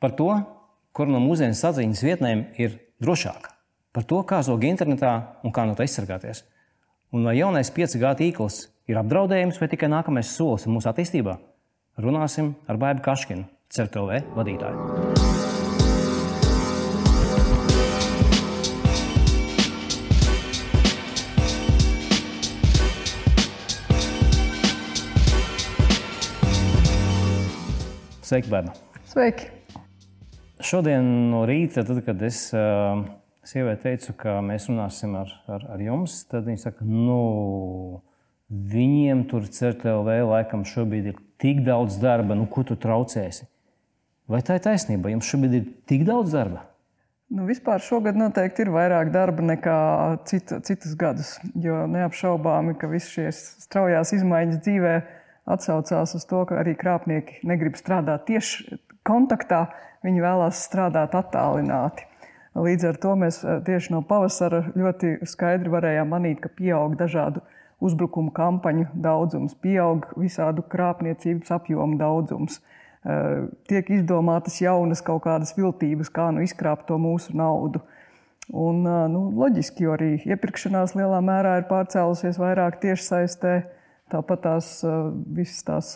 par to, kur no mūsdienu saziņas vietnēm ir drošāka, par to, kā zog internetā un kā no tā izsargāties. Un vai jaunais 5G tīkls ir apdraudējums vai tikai nākamais solis mūsu attīstībā? Runāsim ar Baibu Kaškinu, CERTLV vadītāju. Sveiki, bērni! Sveiki! Šodien no rīta, tad, kad es uh, sievai teicu, ka mēs runāsim ar, ar, ar jums, tad viņa saka, nu, viņiem tur CERTLV laikam šobrīd ir tik daudz darba, nu, ko tu traucēsi? Vai tā ir taisnība? Jums šobrīd ir tik daudz darba? Nu, vispār šogad noteikti ir vairāk darba nekā cita, citus gadus. Jo neapšaubāmi, ka visas šīs straujās izmaiņas dzīvēm atsaucās uz to, ka arī krāpnieki negrib strādāt tieši kontaktā, viņi vēlās strādāt attālināti. Līdz ar to mēs eh, tieši no pavasara ļoti skaidri varējām manīt, ka pieaug dažādu uzbrukumu kampaņu daudzums, pieaug visādu krāpniecības apjomu daudzums. Eh, tiek izdomātas jaunas kaut kādas viltības, kā nu izkrāpt to mūsu naudu. Un, eh, nu, loģiski, jo arī iepirkšanās lielā mērā ir pārcēlusies vairāk tiešsaistē. Tāpat tās visas tās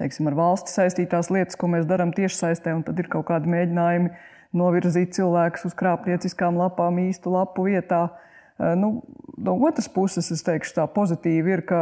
teiksim, ar valsti saistītās lietas, ko mēs darām tiešsaistē, un tad ir kaut kādi mēģinājumi novirzīt cilvēkus uz krāpnieciskām lapām īstu lapu vietā. Nu, no otras puses, es teikšu, tā pozitīvi ir, ka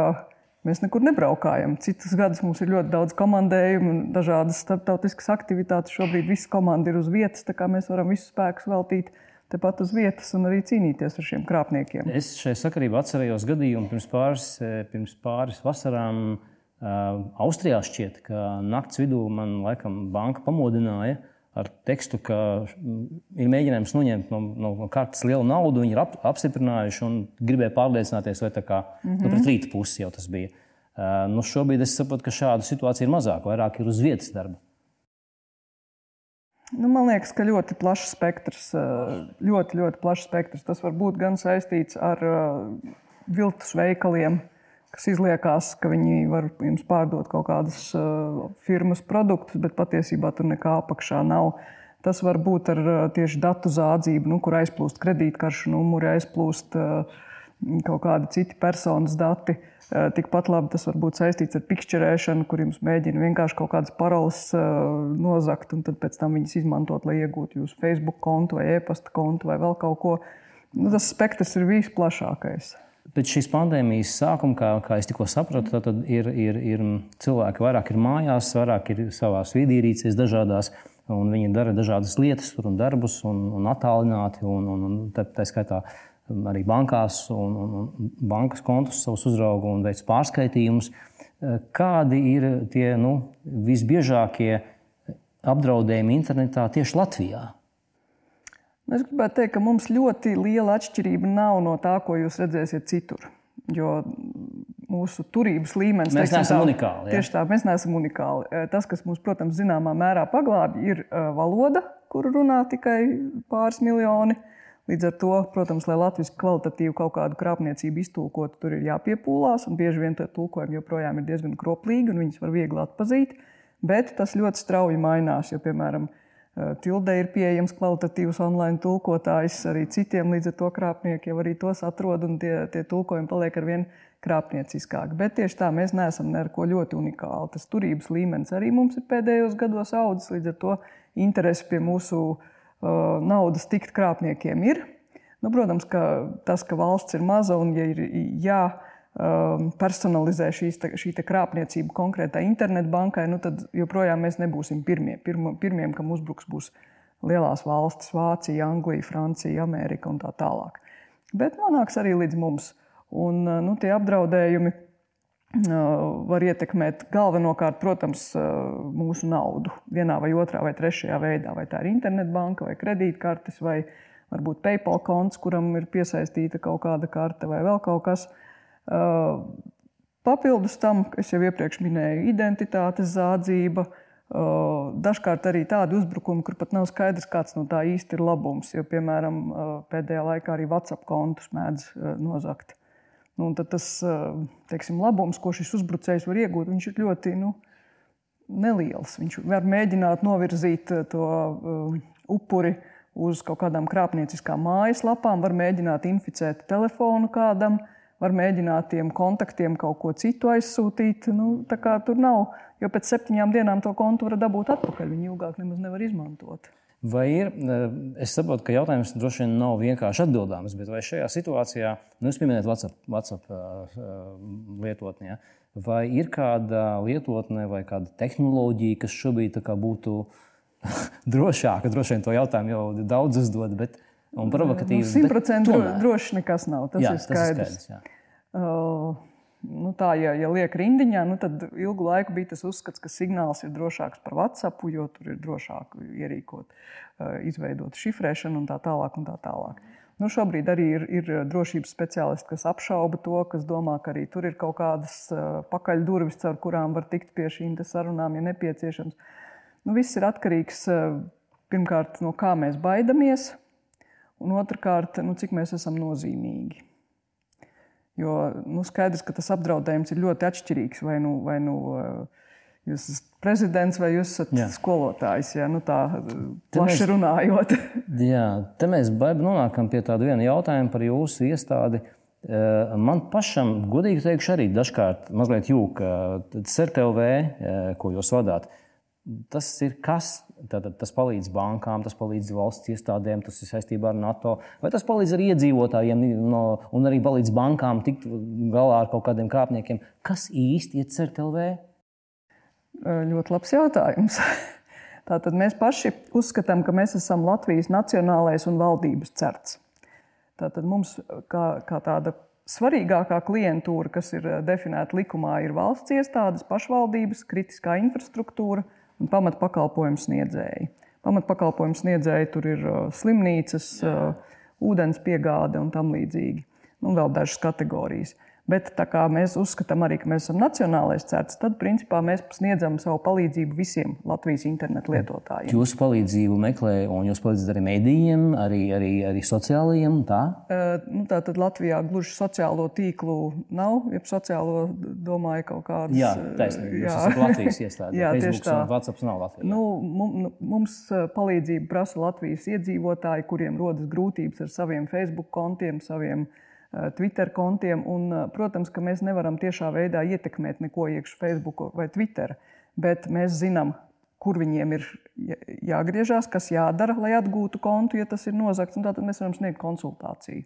mēs nekur nebraukājam. Citus gadus mums ir ļoti daudz komandējumu un dažādas starptautiskas aktivitātes. Šobrīd viss komanda ir uz vietas, tā kā mēs varam visus spēkus veltīt tepat uz vietas un arī cīnīties ar šiem krāpniekiem. Es šajā sakarībā atcerējos gadījumu pirms pāris, eh, pirms pāris vasarām. Austrijā šķiet, ka naktas vidū man laikam banka pamodināja ar tekstu, ka mm, ir mēģinājums noņemt no, no kartes lielu naudu. Viņi ir ap, apstiprinājuši un gribēja pārliecināties, vai tā kā mm -hmm. nu, pret rīta pusi jau tas bija. Uh, nu, šobrīd es saprotu, ka šāda situācija ir mazāk, vairāk ir uz vietas darba. Nu, man liekas, ka ļoti plašs spektrs, ļoti, ļoti plašs spektrs. Tas var būt gan saistīts ar viltus veikaliem, kas izliekās, ka viņi var jums pārdot kaut kādas firmas produktus, bet patiesībā tur nekā apakšā nav. Tas var būt ar tieši datu zādzību, nu, kur aizplūst kredītkaršu numuri, aizplūst kaut kādi citi personas dati. Uh, tikpat labi tas var būt saistīts ar pikšķerēšanu, kur jums mēģina vienkārši kaut kādas paroles nozagt, un pēc tam viņas izmantot, lai iegūtu jūsu Facebook kontu vai e-pasta kontu vai vēl kaut ko. Nu, tas spektrs ir visplašākais. Pēc šīs pandēmijas sākuma, kā, kā es tikko sapratu, tad ir, ir, ir cilvēki vairāk ir mājās, vairāk ir savā vidīrīcēs dažādās, un viņi dara dažādas lietas, tur un darbus, un, un attālināti, un, un, un tā, tā skaitā arī bankās un, un, un bankas kontus savus uzraugu un veic pārskaitījumus. Eh, kādi ir tie nu, visbiežākie apdraudējumi internetā tieši Latvijā? Es gribētu teikt, ka mums ļoti liela atšķirība nav no tā, ko jūs redzēsiet citur. Jo mūsu turības līmenis mēs teiksim, neesam tā, unikāli. Ja? Tieši tā, mēs neesam unikāli. Eh, tas, kas mums, protams, zināmā mērā paglābj, ir eh, valoda, kuru runā tikai pāris miljoni Līdz ar to, protams, lai Latvijas kvalitatīvu kaut kādu krāpniecību iztulkotu, tur ir jāpiepūlās, bieži vien tie tulkojumi joprojām ir diezgan kroplīgi, un viņus var viegli atpazīt. Bet tas ļoti strauji mainās, jo, piemēram, Tildē ir pieejams kvalitatīvs online tulkotājs arī citiem, līdz ar to krāpnieki jau arī tos atrod, un tie, tie tulkojumi paliek ar vien krāpnieciskāki. Bet tieši tā, mēs neesam neko ļoti unikāli. Tas turības līmenis arī mums ir pēdējos gados audzis, līdz ar to interesi pie mūsu uh, naudas tikt krāpniekiem ir. Nu, protams, ka tas, ka valsts ir maza un ja ir jāpersonalizē šīs, te, šī krāpniecība konkrētai internetbankai, nu, tad joprojām mēs nebūsim pirmie. Pirma, pirmiem, kam uzbruks, būs lielās valstis - Vācija, Anglija, Francija, Amerika un tā tālāk. Bet nonāks arī līdz mums. Un, nu, tie apdraudējumi var ietekmēt galvenokārt, protams, mūsu naudu vienā vai otrā vai trešajā veidā. Vai tā ir internetbanka, vai kredītkartes, vai varbūt PayPal konts, kuram ir piesaistīta kaut kāda karte vai vēl kaut kas. Papildus tam, es jau iepriekš minēju, identitātes zādzība. Dažkārt arī tādi uzbrukumi, kur pat nav skaidrs, kāds no tā īsti ir labums. Jo, piemēram, pēdējā laikā arī WhatsApp kontus mēdz nozagt. Nu, tad tas teiksim, labums, ko šis uzbrucējs var iegūt, ir ļoti nu, neliels. Viņš var mēģināt novirzīt to upuri uz kaut kādām krāpnieciskām mājaslapām, var mēģināt inficēt telefonu kādam, var mēģināt tiem kontaktiem kaut ko citu aizsūtīt. Nu, tur nav, jo pēc septiņām dienām to kontu var dabūt atpakaļ. Viņi ilgāk nemaz nevar izmantot. Vai ir, eh, es saprotu, ka jautājums droši vien nav vienkārši atbildāms, bet vai šajā situācijā, nu, jūs pieminējat WhatsApp, WhatsApp uh, lietotni, ja? vai ir kāda lietotne vai kāda tehnoloģija, kas šobrīd būtu drošāka? Droši vien to jautājumu jau daudz uzdod, bet un provokatīvi. Nu, Simtprocentīgi droši nekas nav. Tas jā, ir skaidrs. Tas ir skaidrs uh, nu tā, ja, ja liek rindiņā, nu tad ilgu laiku bija tas uzskats, ka signāls ir drošāks par WhatsApp, jo tur ir drošāk ierīkot, uh, izveidot šifrēšanu un tā tālāk. Un tā tālāk. Nu, šobrīd arī ir, ir drošības speciālisti, kas apšauba to, kas domā, ka arī tur ir kaut kādas uh, pakaļdurvis, caur kurām var tikt pie šīm sarunām, ja nepieciešams. Nu, viss ir atkarīgs uh, pirmkārt no kā mēs baidamies, un otrkārt, nu, cik mēs esam nozīmīgi. Jo nu, skaidrs, ka tas apdraudējums ir ļoti atšķirīgs. Vai nu, vai nu eh, jūs esat prezidents vai jūs esat jā. skolotājs, ja nu, tā plaši mēs, runājot. jā, te mēs nonākam pie tāda viena jautājuma par jūsu iestādi. Eh, man pašam, godīgi teikšu, arī dažkārt mazliet jūka CERTLV, eh, ko jūs vadāt. Tas ir kas? Tātad, tas palīdz bankām, tas palīdz valsts iestādēm, tas ir saistībā ar NATO. Vai tas palīdz arī iedzīvotājiem no, un arī palīdz bankām tikt galā ar kaut kādiem krāpniekiem? Kas īsti ir CERTLV? Ļoti labs jautājums. Tātad mēs paši uzskatām, ka mēs esam Latvijas nacionālais un valdības certs. Tātad mums kā, kā tāda svarīgākā klientūra, kas ir definēta likumā, ir valsts iestādes, pašvaldības, kritiskā infrastruktūra pamatpakalpojumu sniedzēji. Pamatpakalpojumu sniedzēji tur ir uh, slimnīcas, uh, ūdens piegāde un tam līdzīgi. Nu, vēl dažas kategorijas. Bet tā kā mēs uzskatām arī, ka mēs esam nacionālais certs, tad principā mēs sniedzam savu palīdzību visiem Latvijas internetu lietotājiem. Jūsu palīdzību meklē, un jūs palīdzat arī medijiem, arī, arī, arī sociālajiem. Tā? Uh, nu, tā tad Latvijā gluži sociālo tīklu nav, ja sociālo domāju kaut kādas. Jā, taisnība. Jūs esat Latvijas iestāde. jā, Facebooks tieši tā. WhatsApp nav Latvijā. Nu, nu, mums palīdzību prasa Latvijas iedzīvotāji, kuriem rodas grūtības ar saviem Facebook kontiem, saviem uh, Twitter kontiem. Un, eh, protams, ka mēs nevaram tiešā veidā ietekmēt neko iekšā Facebook vai Twitter, bet mēs zinām, kur viņiem ir jāgriežās, kas jādara, lai atgūtu kontu, ja tas ir nozagts. Tad mēs varam sniegt konsultāciju.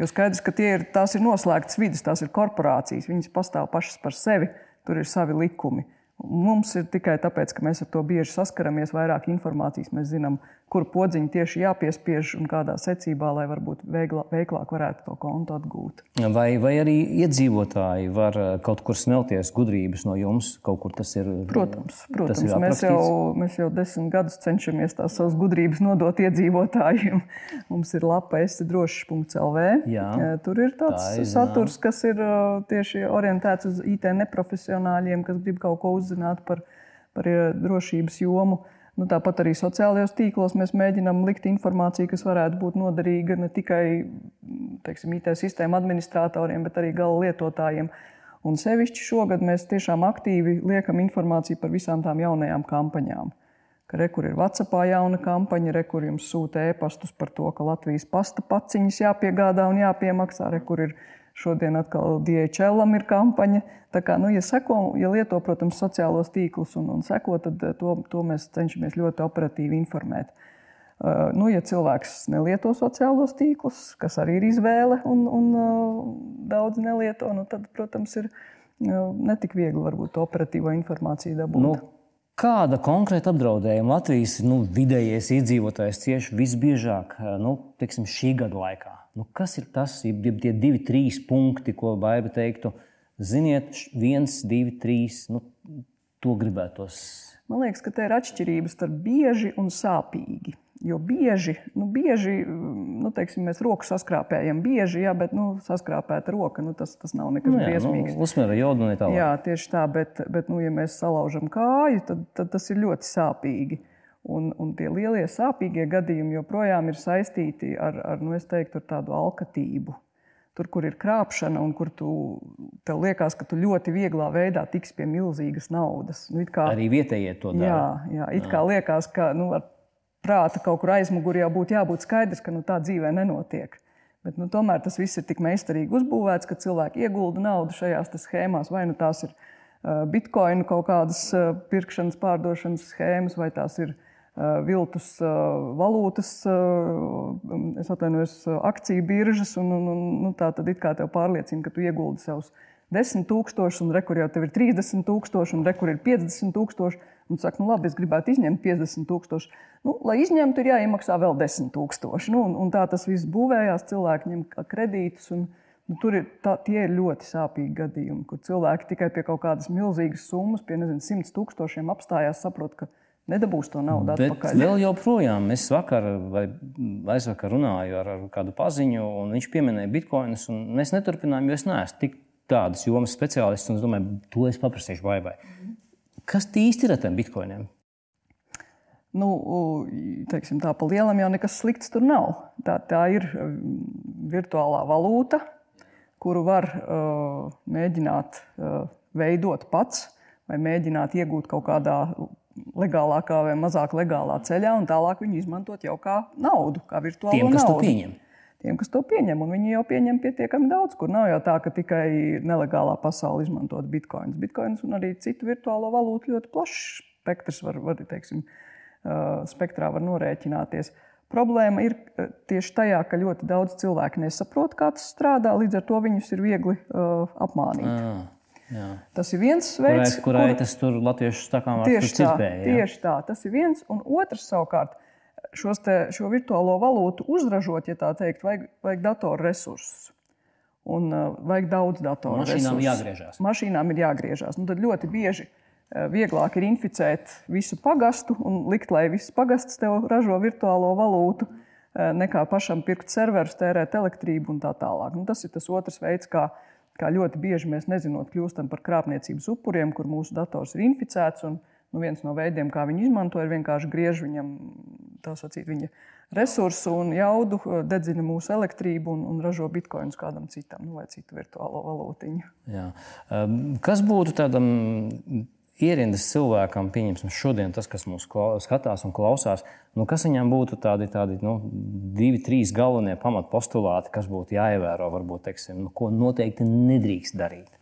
Jo skaidrs, ka ir, tās ir noslēgtas vidas, tās ir korporācijas, viņas pastāv pašas par sevi, tur ir savi likumi. Mums ir tikai tāpēc, ka mēs ar to bieži saskaramies, vairāk informācijas mēs zinām, kur podziņu tieši jāpiespiež un kādā secībā, lai varbūt veiglā, veiklāk varētu to kontu atgūt. Vai, vai arī iedzīvotāji var eh, kaut kur smelties gudrības no jums? Tas ir, protams, protams. Ir mēs, jau, mēs jau desmit gadus cenšamies tās savas gudrības nodot iedzīvotājiem. Mums ir lapa esi.drošs.lv. Tur ir tāds Tā ir, saturs, kas ir eh, tieši orientēts uz IT neprofesionāļiem, kas grib kaut ko uzzināt par, par eh, drošības jomu. Nu, tāpat arī sociālajos tīklos mēs mēģinām likt informāciju, kas varētu būt noderīga ne tikai teiksim, IT sistēmu administratoriem, bet arī gala lietotājiem. Un sevišķi šogad mēs tiešām aktīvi liekam informāciju par visām tām jaunajām kampaņām. Ka rekur ir WhatsApp jauna kampaņa, rekur jums sūta e-pastus par to, ka Latvijas pasta paciņas jāpiegādā un jāpiemaksā, rekur ir Šodien atkal DHL ir kampaņa. Tā kā, nu, ja, seko, ja lieto, protams, sociālos tīklus un, un seko, tad eh, to, to mēs cenšamies ļoti operatīvi informēt. Uh, nu, ja cilvēks nelieto sociālos tīklus, kas arī ir izvēle, un, un uh, daudz nelieto, nu, tad, protams, ir uh, netik viegli varbūt operatīvo informāciju dabūt. Nu, Kāda konkrēta apdraudējuma Latvijas nu, vidējais iedzīvotājs cieši visbiežāk nu, teiksim, šī gada laikā? Nu, kas ir tas, ja tie divi, trīs punkti, ko Baiba teiktu? Ziniet, viens, divi, trīs. Nu, to gribētos. Man liekas, ka te ir atšķirības starp bieži un sāpīgi. Jo bieži, nu, bieži nu, teiksim, mēs roku saskrāpējam, bieži, jā, bet nu, saskrāpēta roka nu, tas, tas nav nekas nu, jā, briesmīgs. Nu, Uzsver jodu un tā. Jā, tieši tā, bet, bet nu, ja mēs salaužam kāju, tad, tad tas ir ļoti sāpīgi. Un, un tie lielie sāpīgie gadījumi joprojām ir saistīti ar, ar, nu, teiktu, ar tādu alkatību. tur, kur ir krāpšana un kur tu, tev liekas, ka tu ļoti vieglā veidā tiks pie milzīgas naudas. Nu, kā, Arī vietējie to dara. Jā, jā it jā. kā liekas, ka nu, ar prāta kaut kur aizmugurē jau būtu jābūt skaidrs, ka nu, tā dzīvē nenotiek. Bet, nu, tomēr tas viss ir tik meistarīgi uzbūvēts, ka cilvēki iegulda naudu šajās schēmās. Vai nu tās ir uh, bitkoinu kaut kādas uh, pirkšanas, pārdošanas schēmas, vai tās ir uh, viltus valūtas, es atvainojos, akciju biržas. Un, un, un, nu, tā tad it kā tev pārliecina, ka tu ieguldi savus 10 tūkstošus, un rekur jau tev ir 30 tūkstoši, un rekur ir 50 tūkstoši. Un saka, nu labi, es gribētu izņemt 50 tūkstoši. Nu, lai izņemtu, ir jāiemaksā vēl 10 tūkstoši. Nu, un, un tā tas viss būvējās. Cilvēki ņem kredītus. Un, nu, tur ir, tā, tie ir ļoti sāpīgi gadījumi, kur cilvēki tikai pie kaut kādas milzīgas summas, pie nezinu, 100 tūkstošiem apstājās, saprot, ka nedabūs to naudu Bet atpakaļ. Vēl joprojām es vakar vai aizvakar runāju ar, ar kādu paziņu, un viņš pieminēja bitkoinus. Mēs neturpinājām, jo es neesmu tik tādas jomas speciālists, un es domāju, to es paprasīšu vai vai. Mm. Kas īsti ir ar tiem bitkoiniem? Nu, teiksim, tā pa lielam jau nekas slikts tur nav. Tā, tā ir um, virtuālā valūta, kuru var uh, mēģināt uh, veidot pats, vai mēģināt iegūt kaut kādā legālākā vai mazāk legālā ceļā, un tālāk viņu izmantot jau kā naudu, kā virtuālu Tiem, naudu. Kas to pieņem? Tiem, kas to pieņem. Un viņi jau pieņem pietiekami daudz, kur nav jau tā, ka tikai nelegālā pasaule izmantot bitkoinus. Bitkoins un arī citu virtuālo valūtu ļoti plašs spektrs var, var teiksim, spektrā var norēķināties. Problēma ir tieši tajā, ka ļoti daudz cilvēku nesaprot, kā tas strādā. Līdz ar to viņus ir viegli uh, apmānīt. À. Jā. Tas ir viens veids, kā kurai kur... tas tur latviešu stākām var tieši tā, tieši tā. Tas ir viens, un otrs savukārt te, šo virtuālo valūtu uzražot, ja tā teikt, vajag, vajag datoru resursus. Un uh, vajag daudz datoru Mašīnām resursus. jāgriežās. Mašīnām ir jāgriežās. Nu, tad ļoti bieži uh, vieglāk ir inficēt visu pagastu un likt, lai viss pagasts tev ražo virtuālo valūtu, uh, nekā pašam pirkt serverus, tērēt elektrību un tā tālāk. Nu, tas ir tas otrs veids, kā, kā ļoti bieži mēs nezinot kļūstam par krāpniecības upuriem, kur mūsu dators ir inficēts. Un, Nu, viens no veidiem, kā viņi izmanto, ir vienkārši griež viņam sacīt, viņa resursu un jaudu, dedzina mūsu elektrību un, un ražo bitkoinus kādam citam nu, vai citu virtuālo valūtiņu. Jā. Kas būtu tādam ierindas cilvēkam, pieņemsim, šodien tas, kas mūs skatās un klausās, nu, kas viņam būtu tādi, tādi nu, divi, trīs galvenie pamatpostulāti, kas būtu jāievēro, varbūt, teiksim, nu, ko noteikti nedrīkst darīt?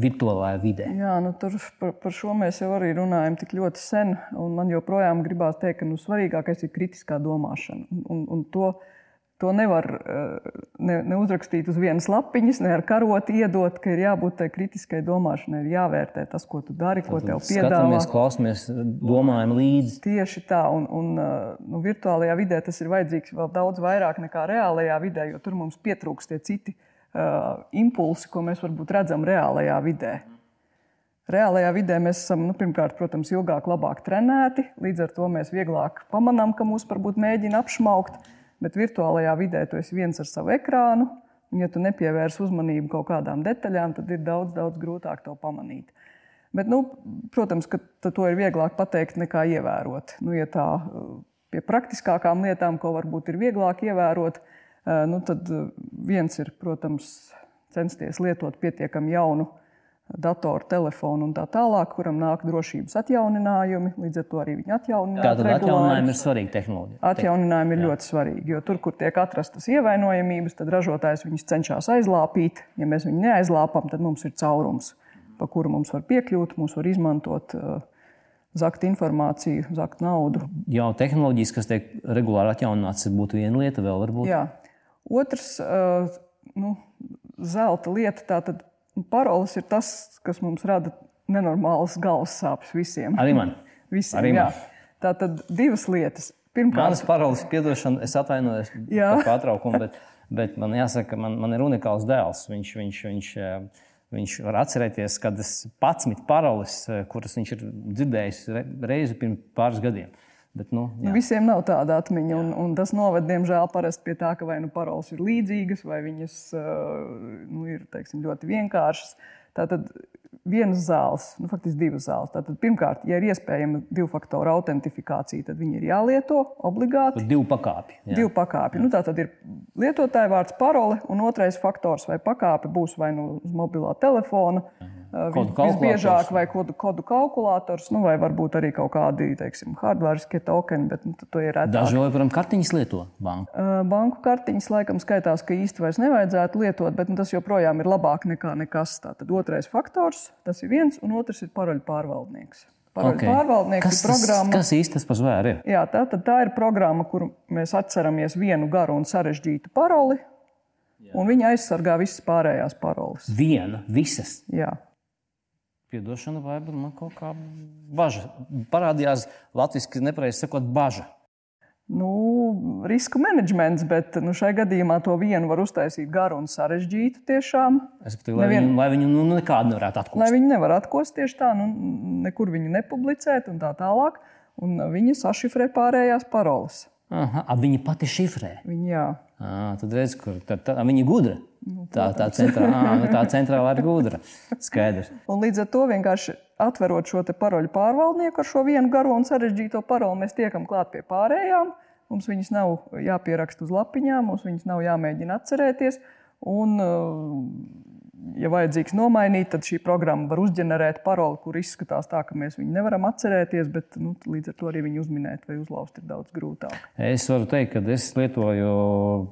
Virtuālajā vidē. Jā, nu, tur par, par šo mēs jau arī runājam tik ļoti sen. Man joprojām gribās teikt, ka nu, svarīgākais ir kritiskā domāšana. Un, un to, to nevar eh, ne, ne uzrakstīt uz vienas lapiņas, ne ar karoti iedot, ka ir jābūt tai kritiskai domāšanai, ir jāvērtē tas, ko tu dari, ko tev piedāvā. Skatāmies, klausamies, domājam līdzi. Tieši tā, un, un eh, nu, virtuālajā vidē tas ir vajadzīgs vēl daudz vairāk nekā reālajā vidē, jo tur mums pietrūkst tie citi uh, impulsi, ko mēs varbūt redzam reālajā vidē. Reālajā vidē mēs esam, nu, pirmkārt, protams, ilgāk, labāk trenēti. Līdz ar to mēs vieglāk pamanām, ka mūs varbūt mēģina apšaukt. Bet virtuālajā vidē tu esi viens ar savu ekrānu. Ja tu nepievērsi uzmanību kaut kādām detaļām, tad ir daudz, daudz grūtāk to pamanīt. Bet, nu, protams, ka to ir vieglāk pateikt nekā ievērot. Nu, ja tā pie praktiskākām lietām, ko varbūt ir vieglāk ievērot, tad nu, tad eh, viens ir, protams, censties lietot pietiekami jaunu datoru, telefonu un tā tālāk, kuram nāk drošības atjauninājumi. Līdz ar to arī viņi atjauninājumi. Tātad atjauninājumi ir svarīgi tehnoloģija. Atjauninājumi ir Jā. ļoti svarīgi, jo tur, kur tiek atrastas ievainojamības, tad ražotājs viņus cenšas aizlāpīt. Ja mēs viņu neaizlāpam, tad mums ir caurums, pa kuru mums var piekļūt, mums var izmantot. Uh, zakt informāciju, zakt naudu. Jau tehnoloģijas, kas tiek regulāri atjauninātas, būtu viena lieta, vēl varbūt. Jā, Otrs, nu, zelta lieta, tātad paroles ir tas, kas mums rada nenormālas galvas sāpes visiem. Arī man. visiem, Arī man. Tā tad divas lietas. Pirmkārt, manas paroles piedošana, es atvainojos par pārtraukumu, bet, bet man jāsaka, man, man ir unikāls dēls. Viņš, viņš, viņš, viņš var atcerēties, kad es pats paroles, kuras viņš ir dzirdējis reizi pirms pāris gadiem. Bet, nu, jā. Visiem nav tāda atmiņa, un, un tas noved, diemžēl, pie tā, ka vai nu paroles ir līdzīgas, vai viņas nu, ir teiksim, ļoti vienkāršas. Tātad vienas zāles, nu, faktiski divas zāles. Tātad, pirmkārt, ja ir iespējama divu faktoru autentifikācija, tad viņi ir jālieto obligāti. Divu pakāpi. Jā. Divu pakāpi. Nu, tā tad ir lietotāja vārds, parole, un otrais faktors vai pakāpe būs vai nu uz mobilā telefona. Kodu visbiežāk, vai kodu, kodu kalkulators, nu, vai varbūt arī kaut kādi teiksim, hardware tokeni, bet nu, to ir reti. Daži joprojām kartiņas lieto banku. Banku kartiņas laikam skaitās, ka īsti vairs nevajadzētu lietot, bet nu, tas joprojām ir labāk nekā nekas. Tātad otrais faktors, tas ir viens, un otrs ir paroļu pārvaldnieks. Paroļu okay. pārvaldnieks kas ir programma. Tas, kas īsti tas par zvēru ir? Jā, tā, tā ir programma, kur mēs atceramies vienu garu un sarežģītu paroli. Un viņa aizsargā visas pārējās paroles. Viena, visas. Jā. Piedošana, vai man kaut kā bažas. Parādījās latviešu nepareizi sakot, bažas. Nu, risku menedžments, bet nu, šai gadījumā to vienu var uztaisīt garu un sarežģītu. Tiešām. Es domāju, lai, Nevien... viņu, lai viņu nu, nekādu nevarētu atkost. Lai viņi nevar atkost tieši tā, nu, nekur viņu nepublicēt un tā tālāk. Un viņi sašifrē pārējās paroles. Aha, viņa pati šifrē. Viņa, jā. À, tad redz, kur tā, tā, viņa gudra. Nu, tā, tā, centrā, à, nu, tā centrālā ir gudra. Skaidrs. Un līdz ar to vienkārši atverot šo paroļu pārvaldnieku ar šo vienu garo un sarežģīto paroli, mēs tiekam klāt pie pārējām. Mums viņas nav jāpieraksta uz lapiņām, mums viņas nav jāmēģina atcerēties. Un, ja vajadzīgs nomainīt, tad šī programma var uzģenerēt paroli, kur izskatās tā, ka mēs viņu nevaram atcerēties, bet nu, līdz ar to arī viņu uzminēt vai uzlauzt ir daudz grūtāk. Es varu teikt, ka es lietoju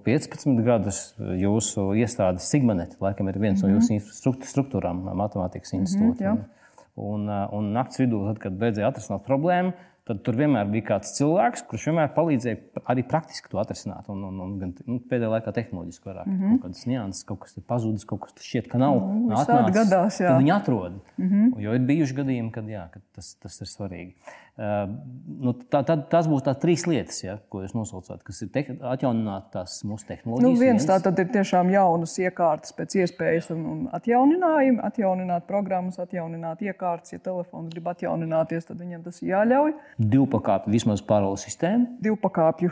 15 gadus jūsu iestādes Sigmanet, laikam ir viens mm -hmm. no mhm. jūsu struktūrām, matemātikas institūta. Mm -hmm, un, un naktas vidū, tad, kad beidzēja atrisināt problēmu, tad tur vienmēr bija kāds cilvēks, kurš vienmēr palīdzēja arī praktiski to atrisināt. Un, un, un gan nu, pēdējā laikā tehnoloģiski vairāk mm -hmm. kaut kādas nianses, kaut kas ir pazudis, kaut kas šķiet, ka nav. Mm, atnācis, gadās, jā. Viņi atrod. Mm -hmm. Jo ir bijuši gadījumi, kad, jā, kad tas, tas ir svarīgi. Uh, nu, tā, tā, tās būs tās trīs lietas, ja, ko jūs nosaucāt, kas ir te, atjaunināt tās mūsu tehnoloģijas. Nu, viens tā tad ir tiešām jaunas iekārtas pēc iespējas un, un atjauninājumi, atjaunināt programmas, atjaunināt iekārtas. Ja telefons grib atjaunināties, tad viņam tas jāļauj. Divu pakāpju vismaz paralēlu sistēmu. Divu pakāpju,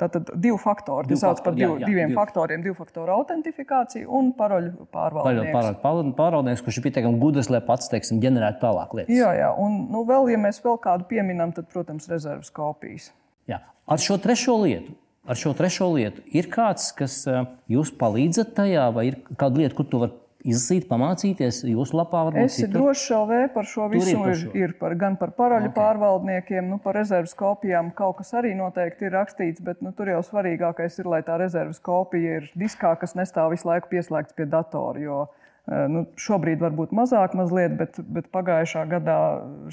tātad divu faktoru. Tas sauc par divu, jā, jā, diviem divu. faktoriem. Divu faktoru autentifikāciju un paroļu pārvaldnieks. Pārvaldnieks, kurš ir pietiekami gudrs, lai pats, teiksim, ģenerētu tālāk lietas. Jā, jā. Un, nu, vēl, ja mēs vēl kādu pieminam, tad, protams, rezerves kopijas. Jā. Ar šo trešo lietu. Ar šo trešo lietu ir kāds, kas jūs palīdzat tajā, vai ir kāda lieta, kur to var izlasīt, pamācīties. Jūsu lapā var būt. Es drošs LV par šo visu. Ir, par šo. ir, ir par, gan par paraļu okay. pārvaldniekiem, nu, par rezerves kopijām. Kaut kas arī noteikti ir rakstīts, bet nu, tur jau svarīgākais ir, lai tā rezerves kopija ir diskā, kas nestāv visu laiku pieslēgts pie datora. Jo Eh, nu, šobrīd varbūt mazāk, mazliet, bet, bet pagājušā gadā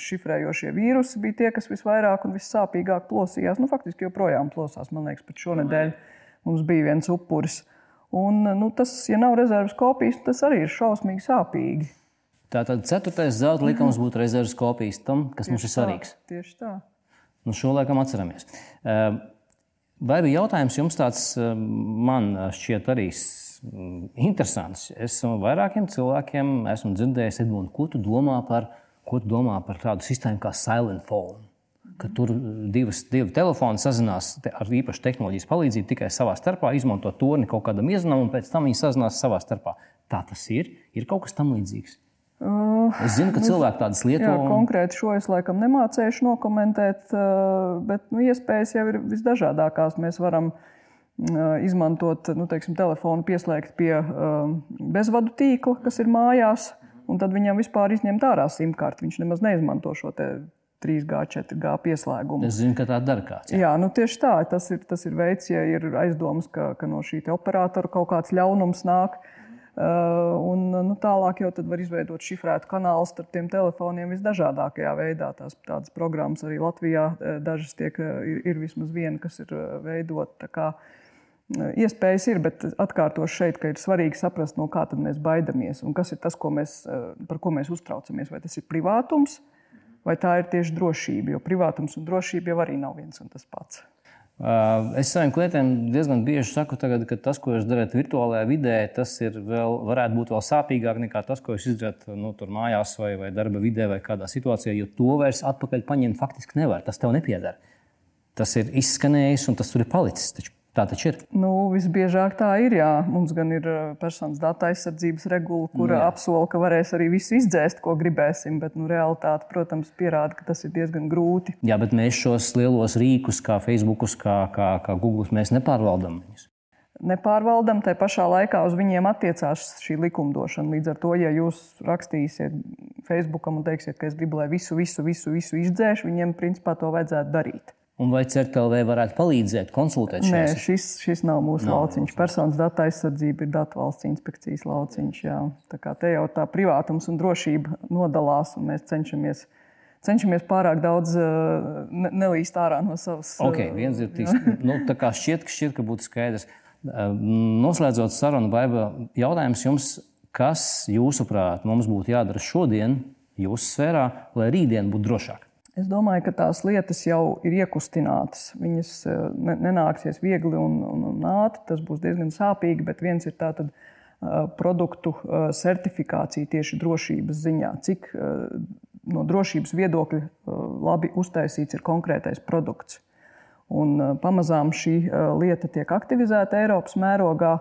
šifrējošie vīrusi bija tie, kas visvairāk un vissāpīgāk plosījās. Nu, faktiski joprojām plosās. Man liekas, pat šonadēļ mums bija viens upuris. Un, nu, tas, ja nav rezerves kopijas, tas arī ir šausmīgi sāpīgi. Tātad ceturtais zelta likums būtu rezerves kopijas tam, kas tieši mums ir svarīgs. Tā, tieši tā. Nu, šo laikam atceramies. Eh, vai bija jautājums jums tāds, eh, man šķiet arī Mm, interesants. Es vairākiem cilvēkiem esmu dzirdējis, Edmunds, ko tu domā par, ko tu domā par tādu sistēmu kā Silent Phone. Ka tur divas, divi telefoni sazinās ar īpašu tehnoloģijas palīdzību tikai savā starpā, izmanto torni kaut kādam iezvanam, un pēc tam viņi sazinās savā starpā. Tā tas ir. Ir kaut kas tam līdzīgs. Uh, es zinu, ka cilvēki tādas lietas un... konkrēti šo es laikam nemācīšu nokomentēt, uh, bet nu, iespējas jau ir visdažādākās. Mēs varam uh, izmantot nu, teiksim, telefonu, pieslēgt pie bezvadu tīkla, kas ir mājās, un tad viņam vispār izņemt ārā simtkārti. Viņš nemaz neizmanto šo 3G, 4G pieslēgumu. Es zinu, ka tā dara kāds. Jā, jā nu, tieši tā. Tas ir, tas ir veids, ja ir aizdomas, ka, ka no šī operatora kaut kāds ļaunums nāk. Uh, un, nu, tālāk jau var izveidot šifrētu kanālu starp tiem telefoniem visdažādākajā veidā. Tās tādas programmas arī Latvijā dažas tiek, ir, ir vismaz viena, kas ir veidota Iespējas ir, bet atkārtošu šeit, ka ir svarīgi saprast, no kā mēs baidāmies un kas ir tas, ko mēs, par ko mēs uztraucamies. Vai tas ir privātums, vai tā ir tieši drošība, jo privātums un drošība jau arī nav viens un tas pats. Es saviem klientiem diezgan bieži saku, tagad, ka tas, ko jūs darat virtuālajā vidē, tas vēl, varētu būt vēl sāpīgāk nekā tas, ko jūs izdarāt nu, mājās vai, vai darba vidē vai kādā situācijā, jo to vairs atpakaļ paņemt faktiski nevar. Tas tev nepiedara. Tas ir izskanējis un tas tur ir palicis. Taču Tā taču ir. Nu, visbiežāk tā ir. Jā. Mums gan ir uh, personas datu aizsardzības regula, kur Jā. apsola, ka varēs arī visu izdzēst, ko gribēsim. Bet nu, realitāte, protams, pierāda, ka tas ir diezgan grūti. Jā, bet mēs šos lielos rīkus, kā Facebook, kā, kā, kā Google, mēs nepārvaldām viņus. Nepārvaldam, tai pašā laikā uz viņiem attiecās šī likumdošana. Līdz ar to, ja jūs rakstīsiet Facebookam un teiksiet, ka es gribu, lai visu, visu, visu, visu izdzēš, viņiem principā to vajadzētu darīt. Un vai CERTLV varētu palīdzēt, konsultēt Nē, šajā šis, šis nav mūsu Nav lauciņš. Personas datu aizsardzība ir datu valsts inspekcijas lauciņš. Jā. Tā kā te jau tā privātums un drošība nodalās, un mēs cenšamies, cenšamies pārāk daudz uh, ne, nelīst ārā no savas. uh, Ok, viens ir tiks, nu, tā kā šķiet, ka, šķiet, ka būtu skaidrs. Uh, Noslēdzot sarunu, Baiba, jautājums jums, kas jūsuprāt mums būtu jādara šodien, jūsu sfērā, lai rītdien būtu drošāk? Es domāju, ka tās lietas jau ir iekustinātas. Viņas ne, nenāksies viegli un, un, un ātri. Tas būs diezgan sāpīgi, bet viens ir tātad uh, produktu uh, certifikācija tieši drošības ziņā. Cik no drošības viedokļa labi uztaisīts ir konkrētais produkts. Un, pamazām šī lieta tiek aktivizēta Eiropas mērogā.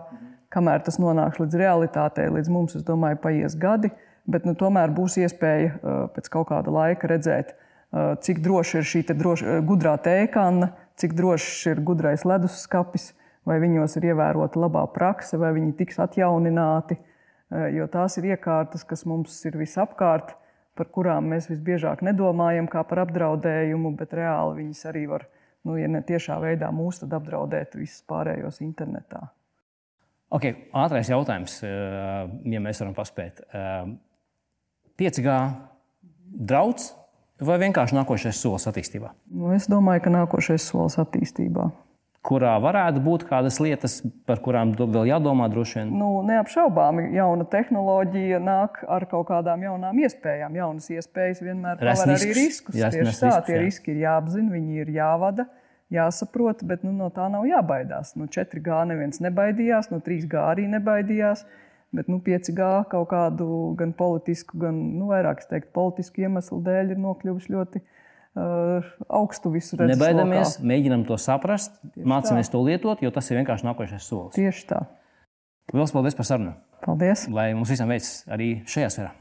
Kamēr tas nonāks līdz realitātei, līdz mums, es domāju, paies gadi. Bet nu, tomēr būs iespēja pēc kaut kāda laika redzēt, uh, cik droši ir šī te droši, uh, gudrā tēkana, cik drošs ir gudrais leduskapis, vai viņos ir ievērota labā prakse, vai viņi tiks atjaunināti. Uh, Jo tās ir iekārtas, kas mums ir visapkārt, par kurām mēs visbiežāk nedomājam kā par apdraudējumu, bet reāli viņas arī var, nu, ja ne tiešā veidā mūs, tad apdraudēt visus pārējos internetā. Ok, ātrais jautājums, ja mēs varam paspēt. Uh, 5G draudz vai vienkārši nākošais solis attīstībā? Nu, es domāju, ka nākošais solis attīstībā. Kurā varētu būt kādas lietas, par kurām vēl jādomā droši vien? Nu, neapšaubāmi, jauna tehnoloģija nāk ar kaut kādām jaunām iespējām. Jaunas iespējas vienmēr paver arī riskus. Jā, Tieši tā, tie jā. riski ir jāapzina, viņi ir jāvada, jāsaprot, bet nu, no tā nav jābaidās. No 4G neviens nebaidījās, no 3G arī nebaidījās. Bet nu, 5G kaut kādu gan politisku, gan nu, vairāk teiktu, politisku iemeslu dēļ ir nokļuvusi ļoti uh, augstu visu redzeslokā. Nebaidamies, mēģinam to saprast, mācāmies to lietot, jo tas ir vienkārši nākošais solis. Tieši tā. Lielas paldies par sarunu! Paldies! Lai mums visiem veicas arī šajā sfērā!